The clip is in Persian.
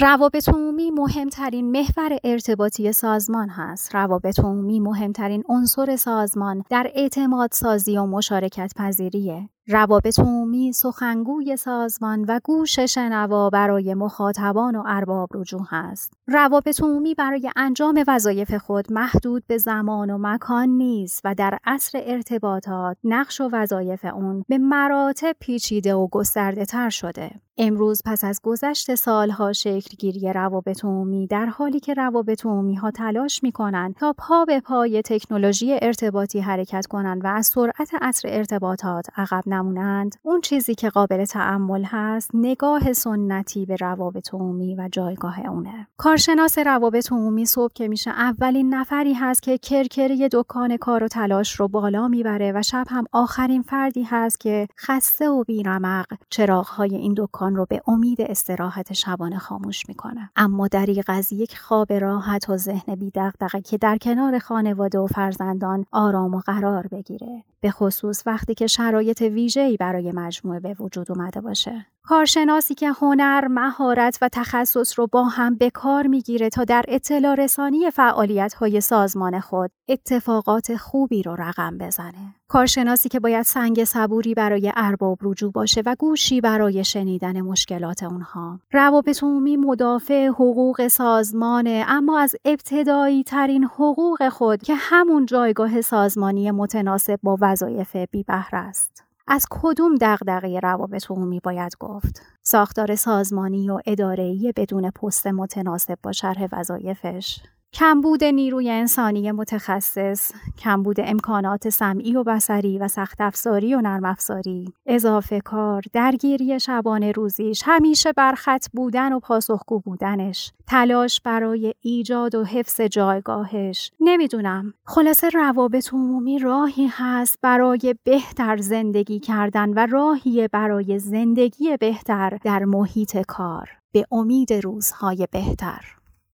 روابط عمومی مهمترین محور ارتباطی سازمان هست. روابط عمومی مهمترین عنصر سازمان در اعتماد سازی و مشارکت پذیریه. روابط عمومی سخنگوی سازمان و گوش شنوا برای مخاطبان و ارباب رجوع است. روابط عمومی برای انجام وظایف خود محدود به زمان و مکان نیست و در عصر ارتباطات نقش و وظایف اون به مراتب پیچیده و گسترده تر شده. امروز پس از گذشت سالها شکلگیری روابط عمومی در حالی که روابط عمومی ها تلاش می کنند تا پا به پای تکنولوژی ارتباطی حرکت کنند و از سرعت عصر ارتباطات عقب نمونند اون چیزی که قابل تعمل هست نگاه سنتی به روابط عمومی و جایگاه اونه. کارشناس روابط عمومی صبح که میشه اولین نفری هست که کرکری دکان کار و تلاش رو بالا می‌بره و شب هم آخرین فردی هست که خسته و بیرمق چراغهای این دکان رو به امید استراحت شبانه خاموش می‌کنه. اما دریغ از یک خواب راحت و ذهن بیدغدغه که در کنار خانواده و فرزندان آرام و قرار بگیره. به خصوص وقتی که شرایط ویژه‌ای برای مجموعه به وجود اومده باشه کارشناسی که هنر، مهارت و تخصص رو با هم به کار می‌گیره تا در اطلاع رسانی فعالیت های سازمان خود اتفاقات خوبی رو رقم بزنه. کارشناسی که باید سنگ صبوری برای ارباب رجوع باشه و گوشی برای شنیدن مشکلات اونها. روابط عمومی مدافع حقوق سازمانه اما از ابتدایی ترین حقوق خود که همون جایگاه سازمانی متناسب با وظایف بی بهره است. از کدوم دغدغه روابط عمومی باید گفت ساختار سازمانی و اداره‌ای بدون پست متناسب با شرح وظایفش کمبود نیروی انسانی متخصص، کمبود امکانات سمعی و بسری و سخت افزاری و نرم افزاری، اضافه کار، درگیری شبانه روزیش، همیشه برخط بودن و پاسخگو بودنش، تلاش برای ایجاد و حفظ جایگاهش، نمی‌دونم. خلاصه روابط عمومی راهی هست برای بهتر زندگی کردن و راهی برای زندگی بهتر در محیط کار به امید روزهای بهتر.